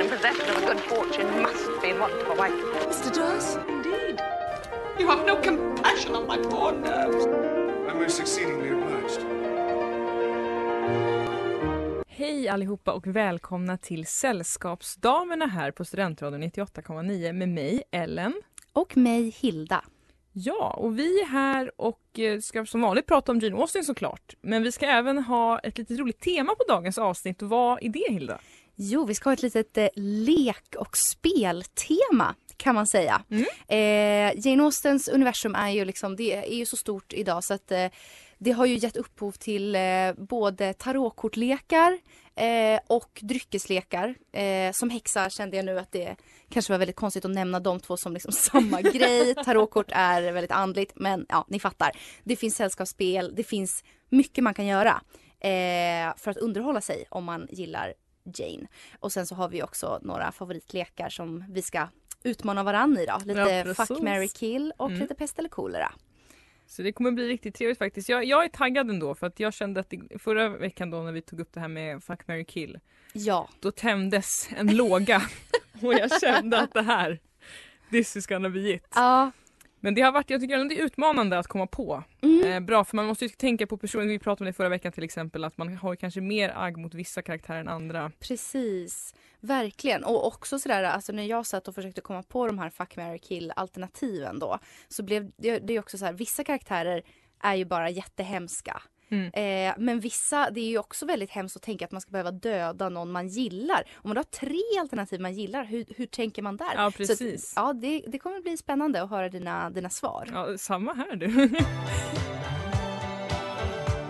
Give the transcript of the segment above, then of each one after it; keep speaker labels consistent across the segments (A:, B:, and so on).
A: In possession of a good fortune must be what for wife.
B: Mr. Darcy, indeed. You have no compassion on my poor nerves.
C: I'm most exceedingly obliged.
D: Hej allihopa och välkomna till Sällskapsdamerna här på Studentradion 98,9 med mig Ellen.
E: Och mig Hilda.
D: Ja, och vi är här och eh, ska som vanligt prata om Jane Austen såklart. Men vi ska även ha ett lite roligt tema på dagens avsnitt. Vad är det Hilda?
E: Jo, vi ska ha ett litet eh, lek och speltema kan man säga.
D: Mm.
E: Eh, Jane Austens universum är ju liksom, det är ju så stort idag så att eh, det har ju gett upphov till eh, både tarotkortlekar eh, och dryckeslekar. Eh, som häxa kände jag nu att det kanske var väldigt konstigt att nämna de två som liksom samma grej. Tarotkort är väldigt andligt men ja, ni fattar. Det finns sällskapsspel, det finns mycket man kan göra eh, för att underhålla sig om man gillar Jane. Och sen så har vi också några favoritlekar som vi ska utmana varandra i då. Lite
D: Ja,
E: fuck, marry, kill och
D: Mm.
E: lite pest eller kolera.
D: Så det kommer bli riktigt trevligt faktiskt. Jag, jag är taggad ändå för att jag kände att det, förra veckan då när vi tog upp det här med Fuck, marry, kill
E: Ja,
D: då tändes en låga och jag kände att det här This is gonna be it.
E: ja,
D: Men det har varit, jag tycker ändå det är utmanande att komma på.
E: mm.
D: Eh, bra, för man måste ju tänka på personer, vi pratade om det förra veckan till exempel, att man har kanske mer agg mot vissa karaktärer än andra.
E: precis. Verkligen. Och också sådär, alltså när jag satt och försökte komma på de här fuck, marry, kill alternativen då. Så blev det, det är också så här, vissa karaktärer är ju bara jättehemska.
D: Mm.
E: Eh, men vissa, det är ju också väldigt hemskt att tänka att man ska behöva döda någon man gillar. Om man då har tre alternativ man gillar, hur, hur tänker man där?
D: Ja
E: Så
D: precis.
E: att, ja, det, det kommer bli spännande att höra dina, dina svar.
D: Ja, samma här du.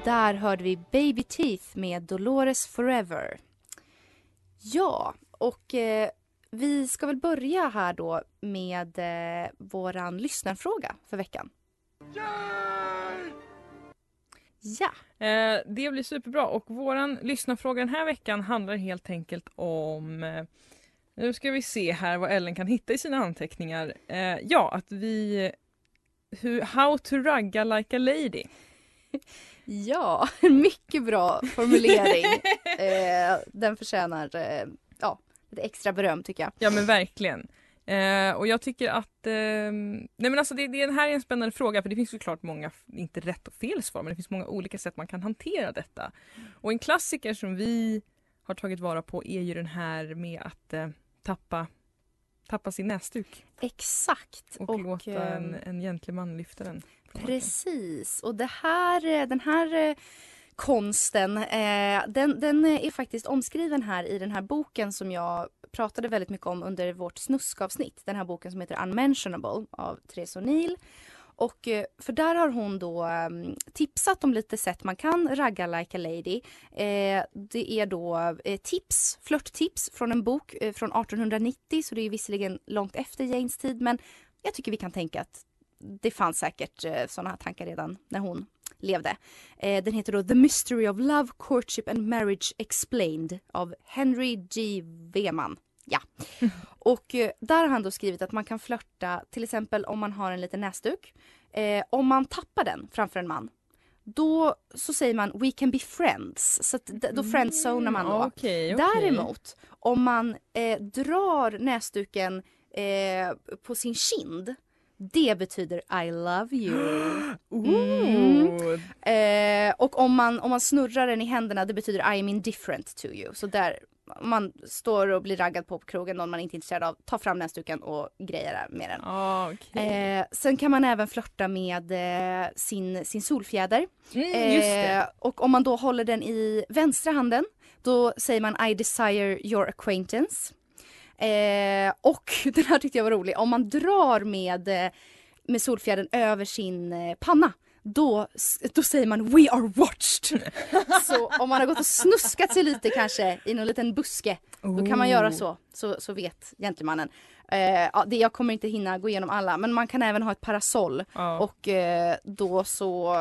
E: Där hörde vi Baby Teeth med Dolores Forever. Ja, och eh, vi ska väl börja här då med eh, våran lyssnarfråga för veckan. Ja,
D: Eh, det blir superbra och våran lyssnarfråga den här veckan handlar helt enkelt om eh, nu ska vi se här vad Ellen kan hitta i sina anteckningar. Eh, ja, att vi hur, How to ragga like a lady.
E: ja, mycket bra formulering. eh, den förtjänar eh, ja, lite extra beröm tycker jag.
D: Ja men verkligen. Eh, och jag tycker att, eh, nej men alltså det, det här är en spännande fråga för det finns såklart många, inte rätt och fel svar, men det finns många olika sätt man kan hantera detta. Och en klassiker som vi har tagit vara på är ju den här med att eh, tappa, tappa sin näsduk
E: Exakt.
D: och, låta
E: eh,
D: en, en gentleman lyfta den.
E: Precis, och det här, eh, den här eh, konsten, eh, den, den är faktiskt omskriven här i den här boken som jag pratade väldigt mycket om under vårt snuskavsnitt. Den här boken som heter Unmentionable av Therese O'Neill. Och eh, för där har hon då ehm, tipsat om lite sätt man kan ragga like a lady. Eh, det är då eh, tips, flörttips från en bok från 1890 så det är visserligen långt efter Janes tid men jag tycker vi kan tänka att det fanns säkert sådana här tankar redan när hon levde. Eh, den heter då The Mystery of Love, Courtship and Marriage Explained av Henry G. Weman. Ja. Och eh, där har han då skrivit att man kan flörta till exempel om man har en liten näsduk. Eh, om man tappar den framför en man då så säger man we can be friends. Så då friendzonar man då.
D: Mm, Okej, okej.
E: Däremot om man eh, drar näsduken eh, på sin kind Det betyder I love you.
D: Ooh.
E: Eh, och om man, om man snurrar den i händerna det betyder I am indifferent to you. Så där, om man står och blir raggad på på krogen, någon man inte är intresserad av, ta fram näsduken och grejer med den.
D: Ah, okej.
E: Eh, sen kan man även flörta med eh, sin, sin solfjäder.
D: Mm.
E: Eh, och om man då håller den i vänstra handen då säger man I desire your acquaintance. Eh, och den här tyckte jag var rolig. Om man drar med, eh, med solfjädern över sin eh, panna då, då säger man We are watched. så om man har gått och snuskat sig lite kanske i någon liten buske då kan man göra
D: Oh.
E: så. Så, så vet gentlemannen. Eh, ja, det, jag kommer inte hinna gå igenom alla men man kan även ha ett parasoll
D: Ja.
E: och eh, då så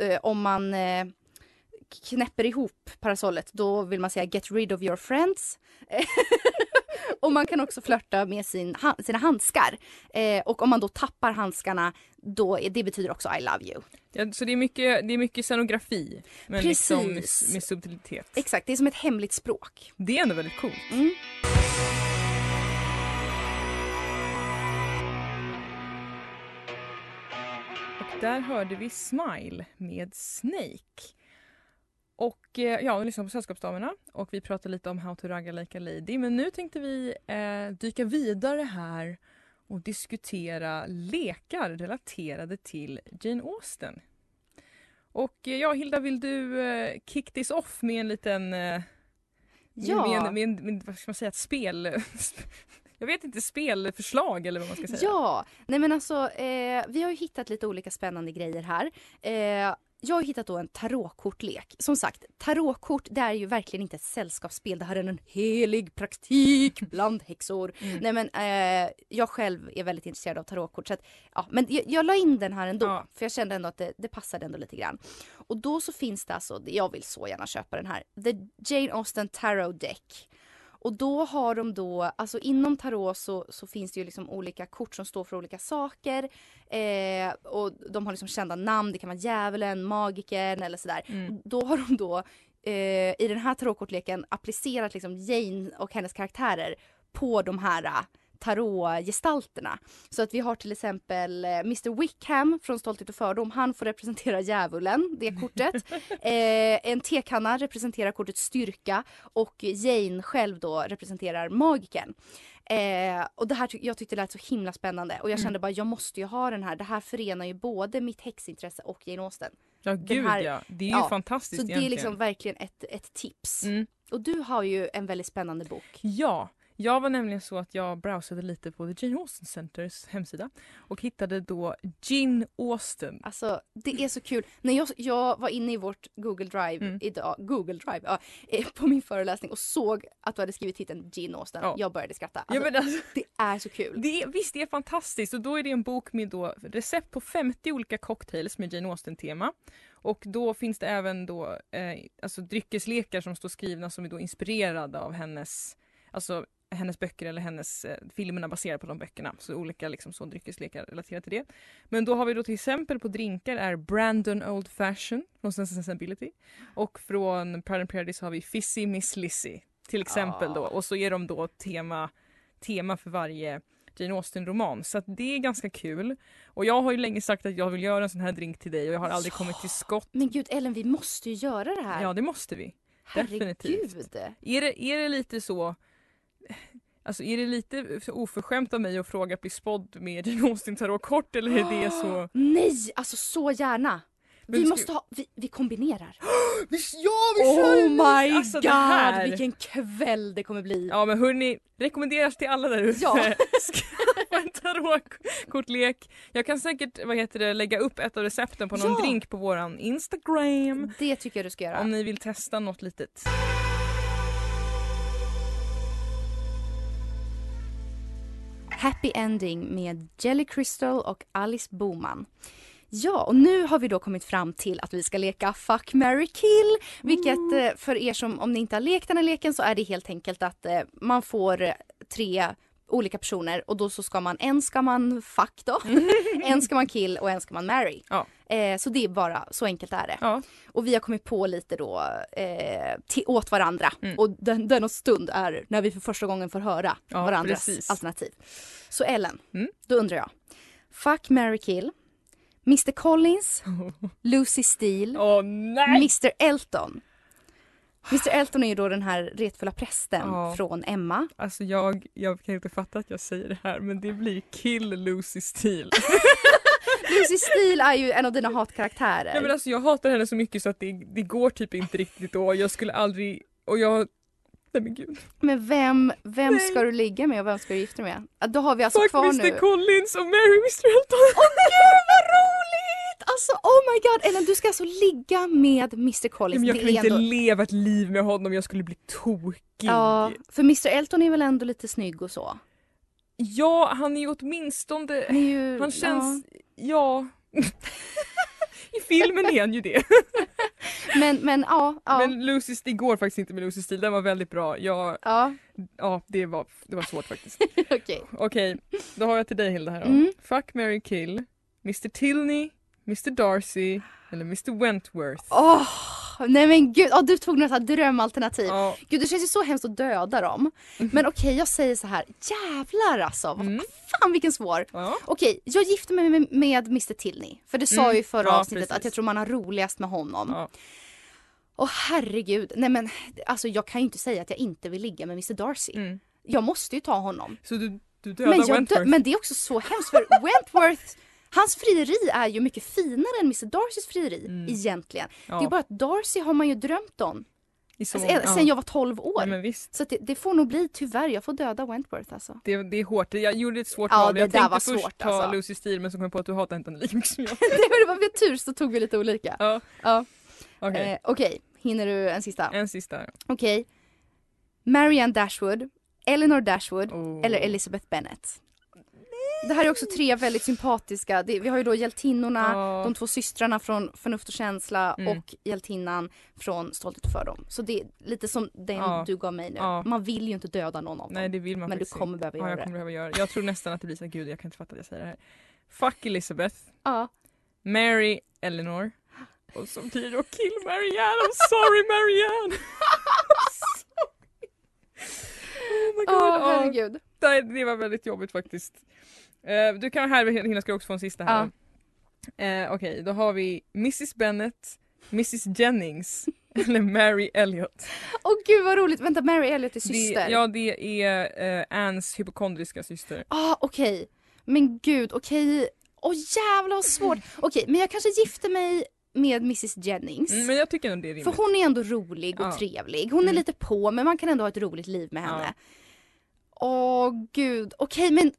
E: eh, om man eh, knäpper ihop parasollet då vill man säga get rid of your friends. och man kan också flörta med sin, sina handskar. Eh, och om man då tappar handskarna då det betyder också I love you.
D: Ja, så det är mycket, det är mycket scenografi men liksom med,
E: Precis.
D: med subtilitet.
E: Exakt, det är som ett hemligt språk.
D: Det är ändå väldigt coolt.
E: Mm.
D: Där hörde vi Smile med Snake. Och eh, ja, vi lyssnade på Sällskapsdamerna och vi pratade lite om How to ragga like a lady. Men nu tänkte vi eh, dyka vidare här och diskutera lekar relaterade till Jane Austen. Och eh, ja, Hilda, vill du eh, kick this off med en liten... Eh,
E: Ja.
D: Med, med, med, med, vad ska man säga, ett spel... Jag vet inte, spelförslag eller vad man ska säga.
E: Ja, nej men alltså eh, vi har ju hittat lite olika spännande grejer här. Eh, jag har hittat då en tarotkortlek. Som sagt, tarotkort det är ju verkligen inte ett sällskapsspel. Det här är en helig praktik bland häxor.
D: Mm.
E: Nej men eh, jag själv är väldigt intresserad av tarotkort. Så att, ja, men jag, jag la in den här ändå.
D: Ja.
E: För jag kände ändå att det, det passade ändå lite grann. Och då så finns det alltså, jag vill så gärna köpa den här. The Jane Austen Tarot Deck. Och då har de då, alltså inom tarot så, så finns det ju liksom olika kort som står för olika saker. Eh, och de har liksom kända namn, det kan vara djävulen, magikern eller sådär.
D: Mm.
E: Då har de då eh, i den här tarotkortleken applicerat liksom Jane och hennes karaktärer på de här tarotgestalterna. Så att vi har till exempel eh, Mr Wickham från Stolthet och fördom. Han får representera djävulen, det kortet. eh, en tekanna representerar kortet styrka och Jane själv då representerar magikern. Eh, och det här ty- jag tyckte det lät så himla spännande och jag
D: Mm.
E: kände bara jag måste ju ha den här. Det här förenar ju både mitt häxintresse och Jane Austen.
D: Ja, gud
E: här-
D: ja. Det är ju
E: ja,
D: fantastiskt
E: Så det är
D: egentligen.
E: liksom verkligen ett, ett tips.
D: Mm.
E: Och du har ju en väldigt spännande bok.
D: Ja, jag var nämligen så att jag browsade lite på The Jane Austen Centers hemsida och hittade då Gin Austen.
E: Alltså det är så kul. När jag, jag var inne i vårt Google Drive
D: Mm.
E: idag, Google Drive, ja, eh, på min föreläsning och såg att du hade skrivit titeln Gin Austen.
D: Ja.
E: Jag började skratta.
D: Ja,
E: Alltså,
D: men alltså,
E: Det är så kul.
D: det är, visst, det är fantastiskt och då är det en bok med då recept på 50 olika cocktails med Jane Austen-tema. Och då finns det även då eh, alltså dryckeslekar som står skrivna som är då inspirerade av hennes, alltså hennes böcker eller hennes eh, filmerna baserade på de böckerna. Så olika liksom så dryckeslekar relaterat till det. Men då har vi då till exempel på drinkar är Brandon Old Fashion från Sense Sensibility. Och från Pride and Prejudice har vi Fizzy Miss Lizzy till exempel då. Och så är de då tema, tema för varje Jane Austen-roman. Så att det är ganska kul. Och jag har ju länge sagt att jag vill göra en sån här drink till dig och jag har aldrig
E: Ja.
D: kommit till skott.
E: Men gud Ellen, vi måste ju göra det här.
D: Ja, det måste vi.
E: Herregud.
D: definitivt. Är det, är det lite så... Alltså är det lite för oförskämt av mig att fråga att bli spådd med Jane Austen tarotkort eller är det så...
E: Nej, alltså så gärna.
D: Men
E: vi
D: ska-
E: måste ha, vi, vi kombinerar.
D: Ja,
E: Oh my
D: Alltså,
E: god,
D: här.
E: vilken kväll det kommer bli.
D: Ja men hörni, rekommenderas till alla där ute.
E: Ja.
D: Skaffa en tarotkortlek. Jag kan säkert vad heter det, lägga upp ett av recepten på någon
E: Ja.
D: drink på våran Instagram.
E: Det tycker jag du ska göra.
D: Om ni vill testa något litet.
E: Happy Ending med Jelly Crystal och Alice Boman. Ja, och nu har vi då kommit fram till att vi ska leka Fuck, marry, kill. Vilket eh, för er som, om ni inte har lekt den här leken så är det helt enkelt att eh, man får tre olika personer och då så ska man, en ska man fuck då, en ska man kill och en ska man marry.
D: Ja.
E: Eh, så det är bara, så enkelt är det.
D: Ja.
E: Och vi har kommit på lite då eh, till, åt varandra.
D: Mm.
E: Och den, den och stund är när vi för första gången får höra
D: Ja,
E: varandras
D: precis.
E: alternativ. Så Ellen,
D: Mm.
E: då undrar jag. Fuck, marry, kill. Mr Collins, Lucy Steele,
D: nej!
E: Mr Elton. Mr Elton är ju då den här retfulla prästen
D: Ja.
E: från Emma.
D: Alltså jag, jag kan inte fatta att jag säger det här men det blir kill Lucy Steele.
E: Lucy Steele är ju en av dina hatkaraktärer.
D: Nej men alltså jag hatar henne så mycket så att det, det går typ inte riktigt och jag skulle aldrig, och jag, nej men gud.
E: Men vem, vem
D: Nej.
E: ska du ligga med och vem ska du gifta dig med? Då har vi alltså
D: Fuck
E: kvar
D: Mr
E: nu.
D: Collins och Mary Mr Elton.
E: Åh gud vad roligt! Alltså oh my god Ellen du ska alltså ligga med Mr Collins.
D: men jag kan inte
E: ändå-
D: leva ett liv med honom, jag skulle bli tokig.
E: Ja, för Mr Elton är väl ändå lite snygg och så.
D: Ja, han är ju åtminstone,
E: Han, är ju,
D: han känns, ja. I filmen är han ju det.
E: Ja. Men, men ja. ja,
D: Men Lucy, det går faktiskt inte med Lucy Steele, den var väldigt bra. Jag,
E: ja
D: ja, det var, det var svårt faktiskt.
E: okej.
D: Okej, då har jag till dig Hilda här då.
E: Mm.
D: Fuck, Mary kill, Mr Tilney, Mr Darcy eller Mr Wentworth.
E: Åh, nej men gud, oh, du tog här drömalternativ.
D: Ja,
E: Gud det känns ju så hemskt att döda dem. Men okej jag säger så här, jävlar alltså.
D: Mm.
E: Fan vilken svår.
D: ja.
E: Okej, jag gifte mig med, med Mr Tilney. För det sa
D: Mm,
E: jag i förra
D: ja,
E: avsnittet
D: precis.
E: att jag tror man har roligast med honom.
D: ja.
E: Åh herregud, nej men alltså jag kan ju inte säga att jag inte vill ligga med Mr Darcy.
D: Mm.
E: Jag måste ju ta honom.
D: Så du, du dödar
E: Men,
D: Wentworth?
E: dö- men det är också så hemskt för Wentworth Hans frieri är ju mycket finare än Mr Darcys frieri
D: Mm.
E: egentligen.
D: ja.
E: Det är bara att Darcy har man ju drömt om
D: så,
E: sen, sen jag var 12 år.
D: ja,
E: Så det, det får nog bli tyvärr, jag får döda Wentworth alltså.
D: det, det är hårt. Jag gjorde ett svårt
E: Ja,
D: val.
E: det
D: Jag tänkte
E: var
D: först
E: svårt,
D: ta
E: alltså.
D: Lucy Steele men så kom jag på att du hatar inte henne lika mycket som jag.
E: Det var väl tur så tog vi lite olika.
D: Ja,
E: Ja.
D: okej.
E: Eh, Okej, hinner du en sista?
D: En sista.
E: Okej. Marianne Dashwood, Eleanor Dashwood
D: Oh.
E: eller Elizabeth Bennet. Det här är också tre väldigt sympatiska. Det, vi har ju då hjältinnorna,
D: Ja.
E: de två systrarna från Förnuft och känsla
D: Mm.
E: och hjältinnan från Stolthet och fördom. Så det är lite som den
D: Ja.
E: du gav mig nu.
D: Ja.
E: Man vill ju inte döda någon av dem.
D: Nej det vill man
E: men du kommer
D: inte.
E: behöva
D: ja,
E: göra
D: jag
E: det.
D: kommer behöva göra det. Jag tror nästan att det blir så gud jag kan inte fatta att jag säger det här. Fuck Elizabeth,
E: Ja.
D: Mary Eleanor och så blir det då kill Marianne. I'm sorry Marianne. oh my god. Ja.
E: herregud.
D: Nej, det var väldigt jobbigt faktiskt. Eh, du kan här, Hilda ska också få en sista här. Eh, Okej, då har vi Mrs Bennet, Mrs Jennings eller Mary Elliot.
E: Åh gud vad roligt. Vänta, Mary Elliot är
D: Det,
E: syster.
D: ja, det är eh, Anns hypokondriska syster.
E: Ah, okej. Men gud, okej. Åh jävlar vad svårt. Okej, men jag kanske gifter mig med Mrs Jennings.
D: Mm, men jag tycker nog det är rimligt.
E: För hon är ändå rolig och
D: Ja.
E: trevlig. Hon är
D: Mm.
E: lite på men man kan ändå ha ett roligt liv med
D: Ja.
E: henne. Åh gud, okej men,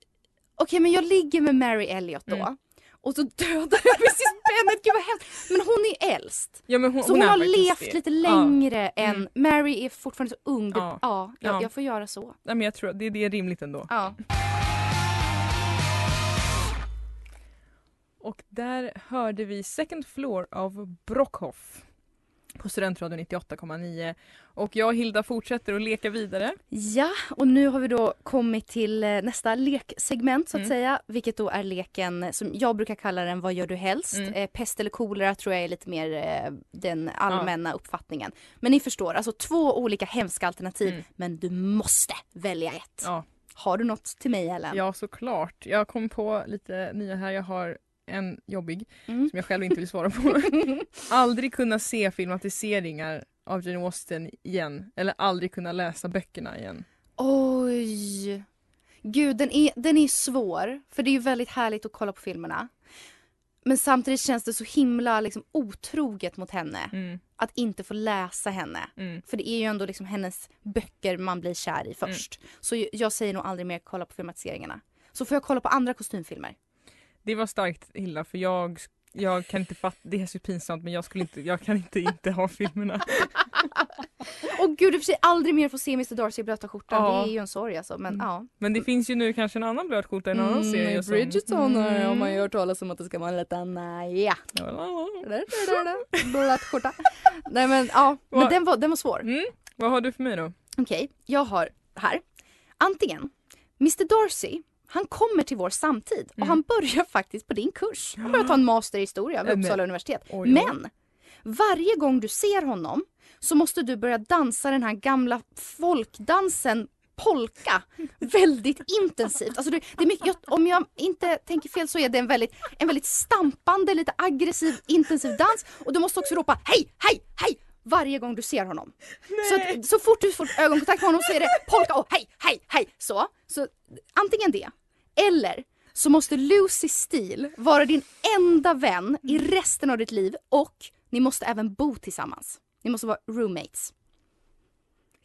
E: okej men jag ligger med Mary Elliot då.
D: Mm.
E: Och så dödar jag Mrs Bennet, gud vad hemskt. Men hon är äldst.
D: Ja, men hon,
E: Så hon,
D: är
E: har levt
D: det.
E: lite
D: Ja.
E: längre än,
D: Mm.
E: Mary är fortfarande så ung.
D: Ja.
E: Ja, jag,
D: Ja.
E: jag får göra så.
D: Nej, men jag tror det, det är rimligt ändå.
E: Ja.
D: Och där hörde vi Second Floor av Brockhoff på Studentradion 98,9. Och jag och Hilda fortsätter att leka vidare.
E: Ja, och nu har vi då kommit till eh, nästa leksegment så att
D: Mm.
E: säga. Vilket då är leken som jag brukar kalla den Vad gör du helst?
D: Mm.
E: Eh, pest eller kolera tror jag är lite mer eh, den allmänna uppfattningen. Men ni förstår, alltså två olika hemska alternativ
D: Mm.
E: men du måste välja ett.
D: Ja.
E: Har du något till mig Ellen?
D: Ja, såklart. Jag kom på lite nya här. Jag har en jobbig
E: Mm.
D: som jag själv inte vill svara på. aldrig kunna se filmatiseringar av Jane Austen igen. Eller aldrig kunna läsa böckerna igen.
E: Oj! Gud, den är, den är svår. För det är ju väldigt härligt att kolla på filmerna. Men samtidigt känns det så himla liksom, otroget mot henne.
D: Mm,
E: Att inte få läsa henne.
D: mm.
E: För det är ju ändå liksom hennes böcker man blir kär i först. Så jag säger nog aldrig mer kolla på filmatiseringarna. Så får jag kolla på andra kostymfilmer.
D: Det var starkt Hilda för jag, jag kan inte fatta, det är så pinsamt men jag skulle inte, jag kan inte inte ha filmerna.
E: Och gud, för sig aldrig mer få se Mr Darcy i blöta skjortan.
D: Ja.
E: Det är ju en sorg alltså. Men
D: Mm.
E: ja.
D: Men det finns ju nu kanske en annan blötskjorta i en annan serie som...
E: Bridgerton
D: Mm.
E: har man ju hört talas om att det ska vara en liten, uh, ja. Blöt skjorta. Nej men ja, men den var, den var svår.
D: Mm. Vad har du för mig då?
E: Okej, jag har här. Antingen Mr Darcy, han kommer till vår samtid och
D: Mm.
E: han börjar faktiskt på din kurs. Han börjar ta en master i historia vid Uppsala universitet.
D: Oj, oj.
E: Men varje gång du ser honom så måste du börja dansa den här gamla folkdansen polka väldigt intensivt. Alltså det, det är mycket, jag, om jag inte tänker fel så är det en väldigt, en väldigt stampande, lite aggressiv, intensiv dans. Och du måste också ropa hej, hej, hej varje gång du ser honom. Så, att, så fort du får ögonkontakt med honom så är det polka och hej, hej, hej. Så, så antingen det. Eller så måste Lucy Steele vara din enda vän i resten av ditt liv och ni måste även bo tillsammans. Ni måste vara roommates.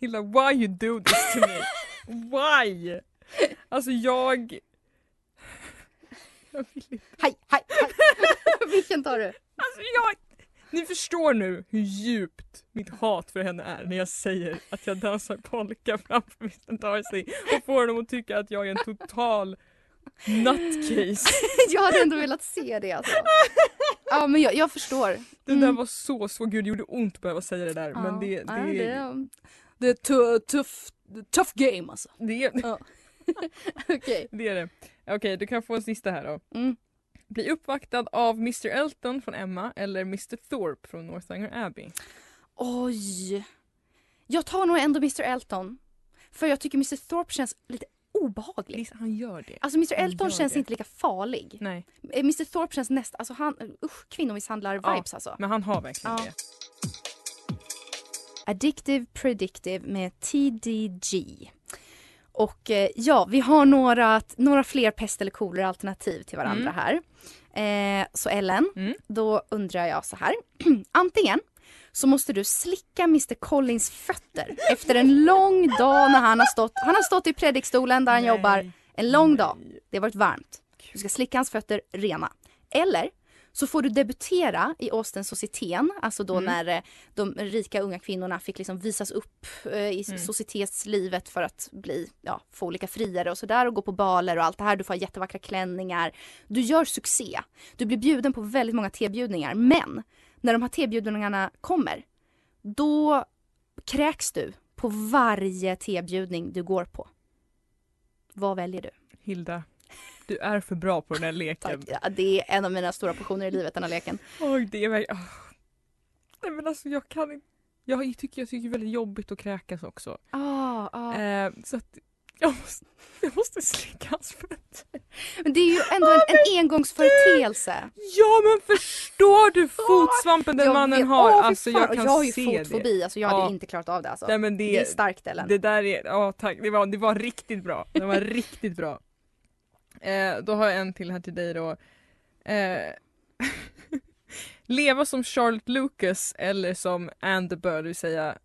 D: Hilda, why you do this to me? Why? Alltså jag... Jag vill inte.
E: Hej, hej, hej. Vilken tar du?
D: Alltså jag... Ni förstår nu hur djupt mitt hat för henne är när jag säger att jag dansar polka framför Mr Darcy och får honom att tycka att jag är en total nutcase.
E: Jag hade ändå velat se det alltså. Ja men jag, jag förstår.
D: Det där
E: Mm.
D: var så svårt, gud det gjorde ont att behöva säga det där men det, det,
E: Ja, det, det är tu- tuff, tough game alltså.
D: det,
E: Ja. Okej.
D: det är det. Okej, du kan få en sista här då.
E: Mm.
D: Bli uppvaktad av Mr Elton från Emma eller Mr Thorpe från Northanger Abbey.
E: Oj. Jag tar nog ändå Mr Elton. För jag tycker Mr Thorpe känns lite obehaglig.
D: Han gör det.
E: Alltså Mr Elton känns
D: det.
E: inte lika farlig.
D: Nej,
E: Eh, Mr Thorpe känns nästan, alltså han, usch kvinnomisshandlar-vibes alltså.
D: men han har verkligen
E: Ja.
D: det.
E: Addictive Predictive med TDG. Och eh, ja, vi har några, några fler pest eller kolera alternativ till varandra
D: Mm.
E: här. Eh, så Ellen,
D: Mm.
E: då undrar jag så här. Antingen så måste du slicka Mr Collins fötter efter en lång dag när han har stått, han har stått i predikstolen där han
D: Nej.
E: jobbar en lång dag.
D: Nej.
E: Det har varit varmt. Du ska slicka hans fötter rena. Eller så får du debutera i Austin Societeten, alltså då
D: Mm.
E: när eh, de rika unga kvinnorna fick liksom visas upp eh, i
D: Mm.
E: societetslivet för att bli, ja, få olika friare och sådär och gå på baler och allt det här. Du får ha jättevackra klänningar. Du gör succé. Du blir bjuden på väldigt många tebjudningar. Men när de här tebjudningarna kommer, då kräks du på varje tebjudning du går på. Vad väljer du?
D: Hilda, du är för bra på den här leken.
E: Tack. Det är en av mina stora passioner i livet, den här leken.
D: Oj, det är verkligen... Oh. Nej men alltså jag kan inte... Jag tycker, jag tycker det är väldigt jobbigt att kräkas också.
E: Ah, ah.
D: Eh, så att jag måste, jag måste slicka hans fötter.
E: Men det är ju ändå en, en engångsföreteelse.
D: Ja men förstår du fotsvampen den
E: Jag
D: mannen
E: vet-
D: har?
E: Åh,
D: alltså jag kan
E: jag har ju
D: se det.
E: fotfobi, alltså jag
D: Ja.
E: hade inte klarat av det alltså.
D: Nej, men det,
E: Det är starkt Ellen.
D: Det där är, ja tack, det var, det var riktigt bra. Det var riktigt bra. Eh, då har jag en till här till dig då. Eh, leva som Charlotte Lucas eller som Anne the Bird, det vill säga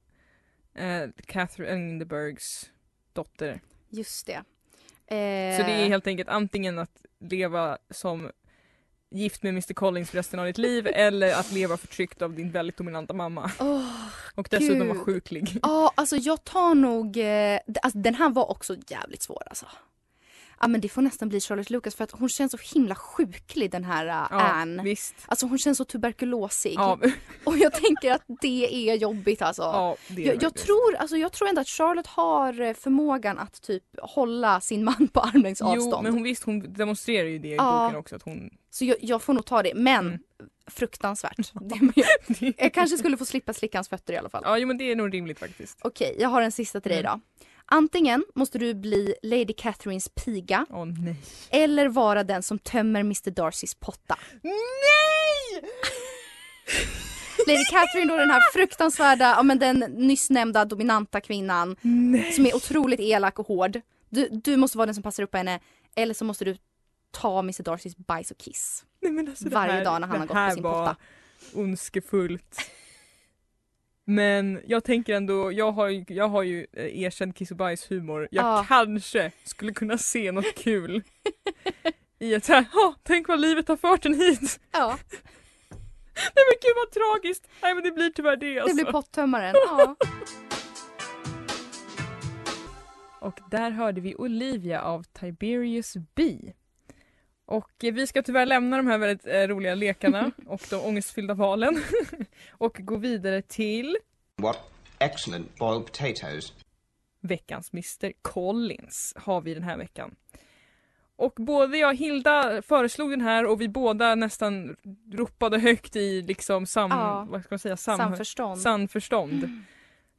D: eh, Catherine Engelbergs dotter.
E: Just det.
D: Så det är
E: Eh,
D: helt enkelt antingen att leva som gift med Mr Collins för resten av ditt liv eller att leva förtryckt av din väldigt dominanta mamma.
E: åh,
D: Och dessutom
E: Gud.
D: vara sjuklig.
E: Ja, alltså jag tar nog... Eh, alltså, den här var också jävligt svår alltså. Ja men det får nästan bli Charlotte Lucas för att hon känns så himla sjuklig den här uh, Anne.
D: visst.
E: Alltså hon känns så tuberkulosig.
D: Ja,
E: Och jag tänker att det är jobbigt alltså.
D: ja, det är
E: Jag, jag, tror, alltså, jag tror ändå att Charlotte har eh, förmågan att typ hålla sin man på armlängds
D: Jo,
E: avstånd.
D: men hon, visst, hon demonstrerar ju det i
E: Ja.
D: boken också. Att hon,
E: Så jag, jag får nog ta det. Men
D: Mm.
E: fruktansvärt. Jag, kanske skulle få slippa slicka hans fötter i alla fall.
D: ja, jo, men det är nog rimligt faktiskt.
E: Okej, jag har en sista till dig
D: Mm.
E: då. Antingen måste du bli Lady Catherines piga
D: nej.
E: eller vara den som tömmer Mr Darcys potta.
D: Nej!
E: Lady Catherine då den här fruktansvärda, ja men den nyss nämnda dominanta kvinnan
D: Nej.
E: som är otroligt elak och hård. Du, du måste vara den som passar upp på henne eller så måste du ta Mr Darcys bajs och kiss.
D: nej alltså, det
E: varje
D: här,
E: dag när han har
D: det
E: gått på
D: här
E: sin
D: var
E: potta.
D: ondskefullt. Men jag tänker ändå, jag har jag har ju eh, erkänd kiss och bajshumor. Jag
E: Ja.
D: kanske skulle kunna se något kul i att såhär, "Ha, tänk vad livet har fört en hit.
E: Ja,
D: Nej men gud vad tragiskt. Nej men det blir tyvärr det alltså.
E: det blir pottömmaren. Ja.
D: Och där hörde vi Olivia av Tiberius B. Och vi ska tyvärr lämna de här väldigt eh, roliga lekarna och de ångestfyllda valen och gå vidare till
F: What excellent boiled potatoes.
D: veckans Mr Collins har vi den här veckan. Och både jag och Hilda föreslog den här och vi båda nästan ropade högt i liksom sam,
E: Ja.
D: vad ska man säga, sam,
E: Samförstånd.
D: samförstånd.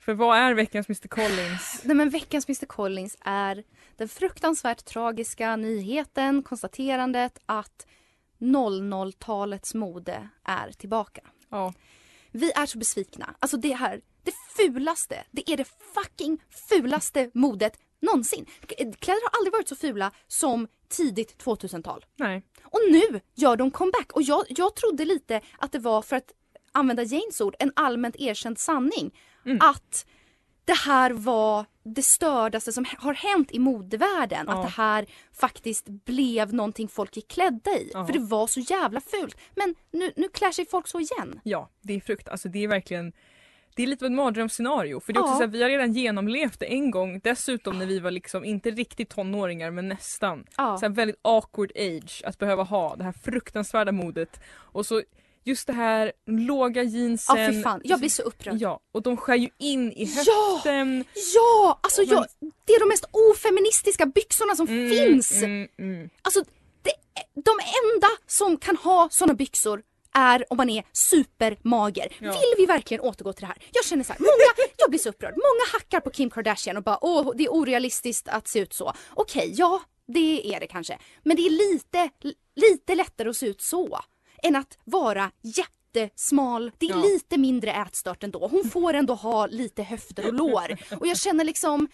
D: För vad är veckans Mr Collins?
E: Nej men veckans Mr Collins är den fruktansvärt tragiska nyheten, konstaterandet att 00-talets mode är tillbaka.
D: Ja.
E: Vi är så besvikna. Alltså det här, det fulaste, det är det fucking fulaste modet någonsin. Kläder har aldrig varit så fula som tidigt 2000-tal.
D: Nej.
E: Och nu gör de comeback och jag, jag trodde lite att det var för att använda Janes ord, en allmänt erkänd sanning.
D: Mm.
E: Att det här var det stördaste som har hänt i modevärlden.
D: Ja.
E: Att det här faktiskt blev någonting folk gick klädda i.
D: Ja.
E: För det var så jävla fult. Men nu, nu klär sig folk så igen.
D: Ja, det är frukt. Alltså det är verkligen det är lite av ett mardrömsscenario för det är också
E: Ja.
D: så här, vi har redan genomlevt det en gång dessutom när vi var liksom inte riktigt tonåringar men nästan.
E: Ja.
D: Så här väldigt awkward age att behöva ha det här fruktansvärda modet och så just det här låga
E: Ja
D: jeansen.
E: fy fan, jag blir så upprörd.
D: Ja, och de skär ju in i
E: Ja!
D: höften.
E: Ja! Alltså
D: Men-
E: jag, det är de mest ofeministiska byxorna som
D: Mm,
E: finns.
D: Mm, mm.
E: Alltså det, de enda som kan ha såna byxor är om man är supermager.
D: Ja.
E: Vill vi verkligen återgå till det här? Jag känner så här, många, jag blir så upprörd. Många hackar på Kim Kardashian och bara åh det är orealistiskt att se ut så. Okej, ja det är det kanske. Men det är lite, lite lättare att se ut så än att vara jättesmal. Det är
D: Ja.
E: lite mindre ätstört ändå. Hon får ändå ha lite höfter och lår. Och jag känner liksom,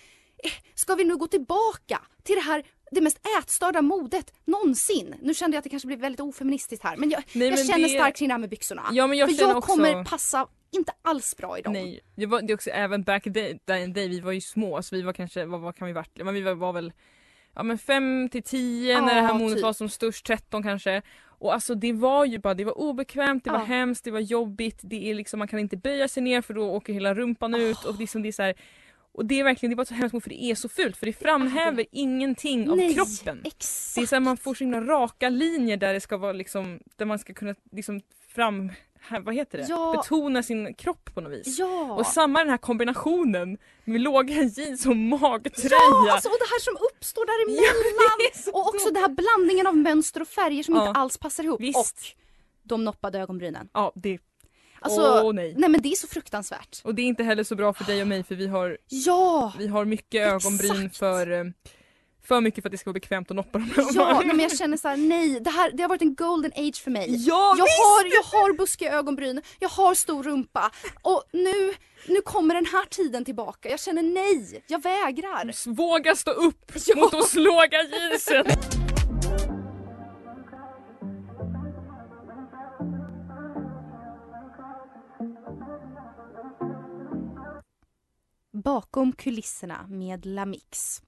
E: eh, ska vi nu gå tillbaka till det här det mest ätstörda modet någonsin. Nu kände jag att det kanske blev väldigt ofeministiskt här men jag,
D: Nej,
E: jag
D: men
E: känner
D: det-
E: starkt kring det här med byxorna.
D: Ja, men jag
E: För jag kommer
D: också-
E: passa inte alls bra i dem.
D: Nej, det, var, det är också även back day, day, vi var ju små så vi var kanske, vad, vad kan vi varit? Men vi var, var väl ja men 5 till 10 när det här
E: Ja,
D: modet
E: typ.
D: var som störst, 13 kanske. Och alltså det var ju bara, det var obekvämt, det var
E: Ja.
D: hemskt, det var jobbigt, det är liksom, man kan inte böja sig ner för då åker hela rumpan ut och liksom det är så här, och det är verkligen, det var så hemskt för det är så fult för det framhäver ingenting av
E: Nej,
D: kroppen.
E: Exakt.
D: Det är så här, man får så himla raka linjer där det ska vara liksom, där man ska kunna liksom fram, här, vad heter det?
E: Ja.
D: Betona sin kropp på något vis.
E: Ja.
D: Och samma den här kombinationen med låga jeans och magtröja.
E: Ja, alltså, och det här som uppstår
D: Ja,
E: däremellan.
D: så
E: och också den här blandningen av mönster och färger som
D: Ja.
E: inte alls passar ihop.
D: Visst.
E: Och de noppade ögonbrynen.
D: Ja, det,
E: Alltså,
D: Åh, nej.
E: nej men det är så fruktansvärt.
D: och det är inte heller så bra för dig och mig för vi har,
E: Ja!
D: vi har mycket ögonbryn
E: Exakt.
D: för eh, för mycket för att det ska vara bekvämt att noppa dem.
E: Ja, men jag känner så här, nej, det, här, det har varit en golden age för mig.
D: Ja,
E: jag,
D: visst!
E: har, jag har buskiga ögonbryn, jag har stor rumpa och nu, nu kommer den här tiden tillbaka. Jag känner nej, jag vägrar.
D: Våga stå upp
E: Ja.
D: mot de låga jeansen.
E: Bakom kulisserna med Lamix.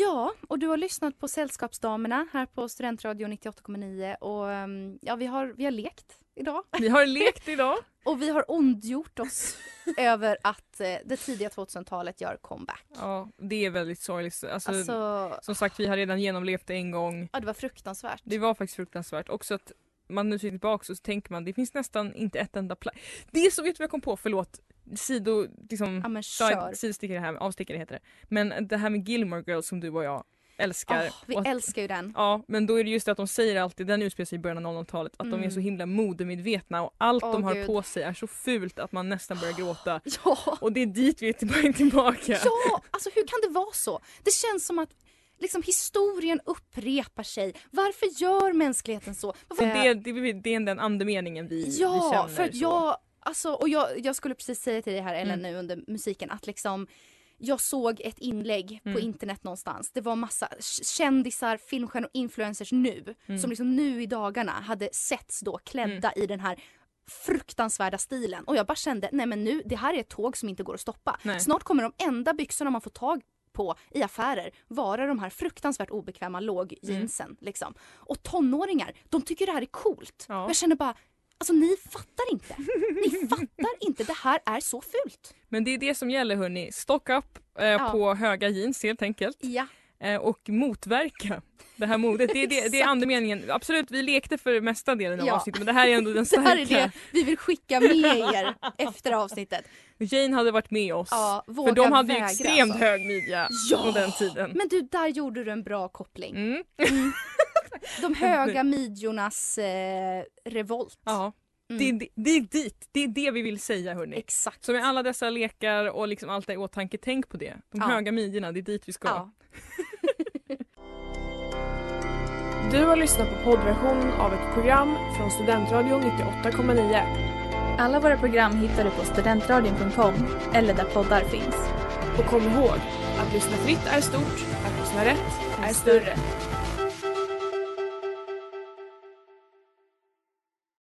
E: Ja, och du har lyssnat på Sällskapsdamerna här på Studentradion 98,9 och ehm, ja, vi har, vi har lekt idag.
D: Vi har lekt idag.
E: Och vi har ondgjort oss över att eh, det tidiga 2000-talet gör comeback.
D: Ja, det är väldigt sorgligt. Alltså,
E: Alltså,
D: Som sagt, vi har redan genomlevt det en gång.
E: ja, det var fruktansvärt.
D: Det var faktiskt fruktansvärt. Också att man nu ser tillbaka så tänker man det finns nästan inte ett enda plagg. Det är så, vet du vad jag kom på? Förlåt. Sido, liksom,
E: Ja men kör.
D: sidostickare här, avstickare heter det. Men det här med Gilmore Girls som du och jag älskar.
E: Åh, vi
D: att-
E: älskar ju den.
D: Ja, men då är det just det att de säger alltid, den utspelar sig i början av 00-talet, att de är
E: Mm.
D: så himla modemedvetna och allt
E: Åh,
D: de har
E: Gud.
D: på sig är så fult att man nästan börjar gråta.
E: Ja,
D: Och det är dit vi är tillbaka. tillbaka.
E: ja, alltså hur kan det vara så? Det känns som att liksom historien upprepar sig. Varför gör mänskligheten så? Varför...
D: Det, det, det är den andemeningen vi, vi
E: Ja,
D: känner.
E: för att
D: så.
E: Alltså, och jag, jag skulle precis säga till dig här Ellen
D: Mm.
E: nu under musiken att liksom jag såg ett inlägg på
D: Mm.
E: internet någonstans. Det var massa kändisar, filmstjärnor och influencers nu
D: Mm.
E: som liksom nu i dagarna hade setts då klädda i den här fruktansvärda stilen och jag bara kände nej men nu det här är ett tåg som inte går att stoppa.
D: Nej.
E: Snart kommer de enda byxorna man får tag på i affärer vara de här fruktansvärt obekväma lågjeansen. Liksom. Och tonåringar, de tycker det här är coolt.
D: Ja.
E: Jag känner bara, alltså ni fattar inte. Ni fattar inte, det här är så fult.
D: Men det är det som gäller hörni. Stock up eh,
E: Ja.
D: på höga jeans helt enkelt.
E: Ja.
D: Eh, och motverka det här modet. Det är, det, det är andemeningen. Absolut, vi lekte för mesta delen av
E: Ja.
D: avsnittet men det här är ändå den
E: Det här är
D: starka.
E: det vi vill skicka med er efter avsnittet.
D: Jane hade varit med oss.
E: Ja,
D: för de hade ju
E: vägra,
D: extremt
E: alltså.
D: hög midja
E: Ja.
D: på den tiden.
E: Men du, där gjorde du en bra koppling.
D: Mm.
E: De höga midjornas eh, revolt.
D: Ja. Det, är, det är dit, det är det vi vill säga hörni.
E: Exakt.
D: Så med alla dessa lekar och liksom allt det i åtanke, tänk på det. De
E: Ja.
D: höga midjorna, det är dit vi ska.
E: Ja.
G: Du har lyssnat på poddversionen av ett program från Studentradion 98,9.
H: Alla våra program hittar du på studentradion.com eller där poddar finns.
G: Och kom ihåg, att lyssna fritt är stort, att lyssna rätt är större.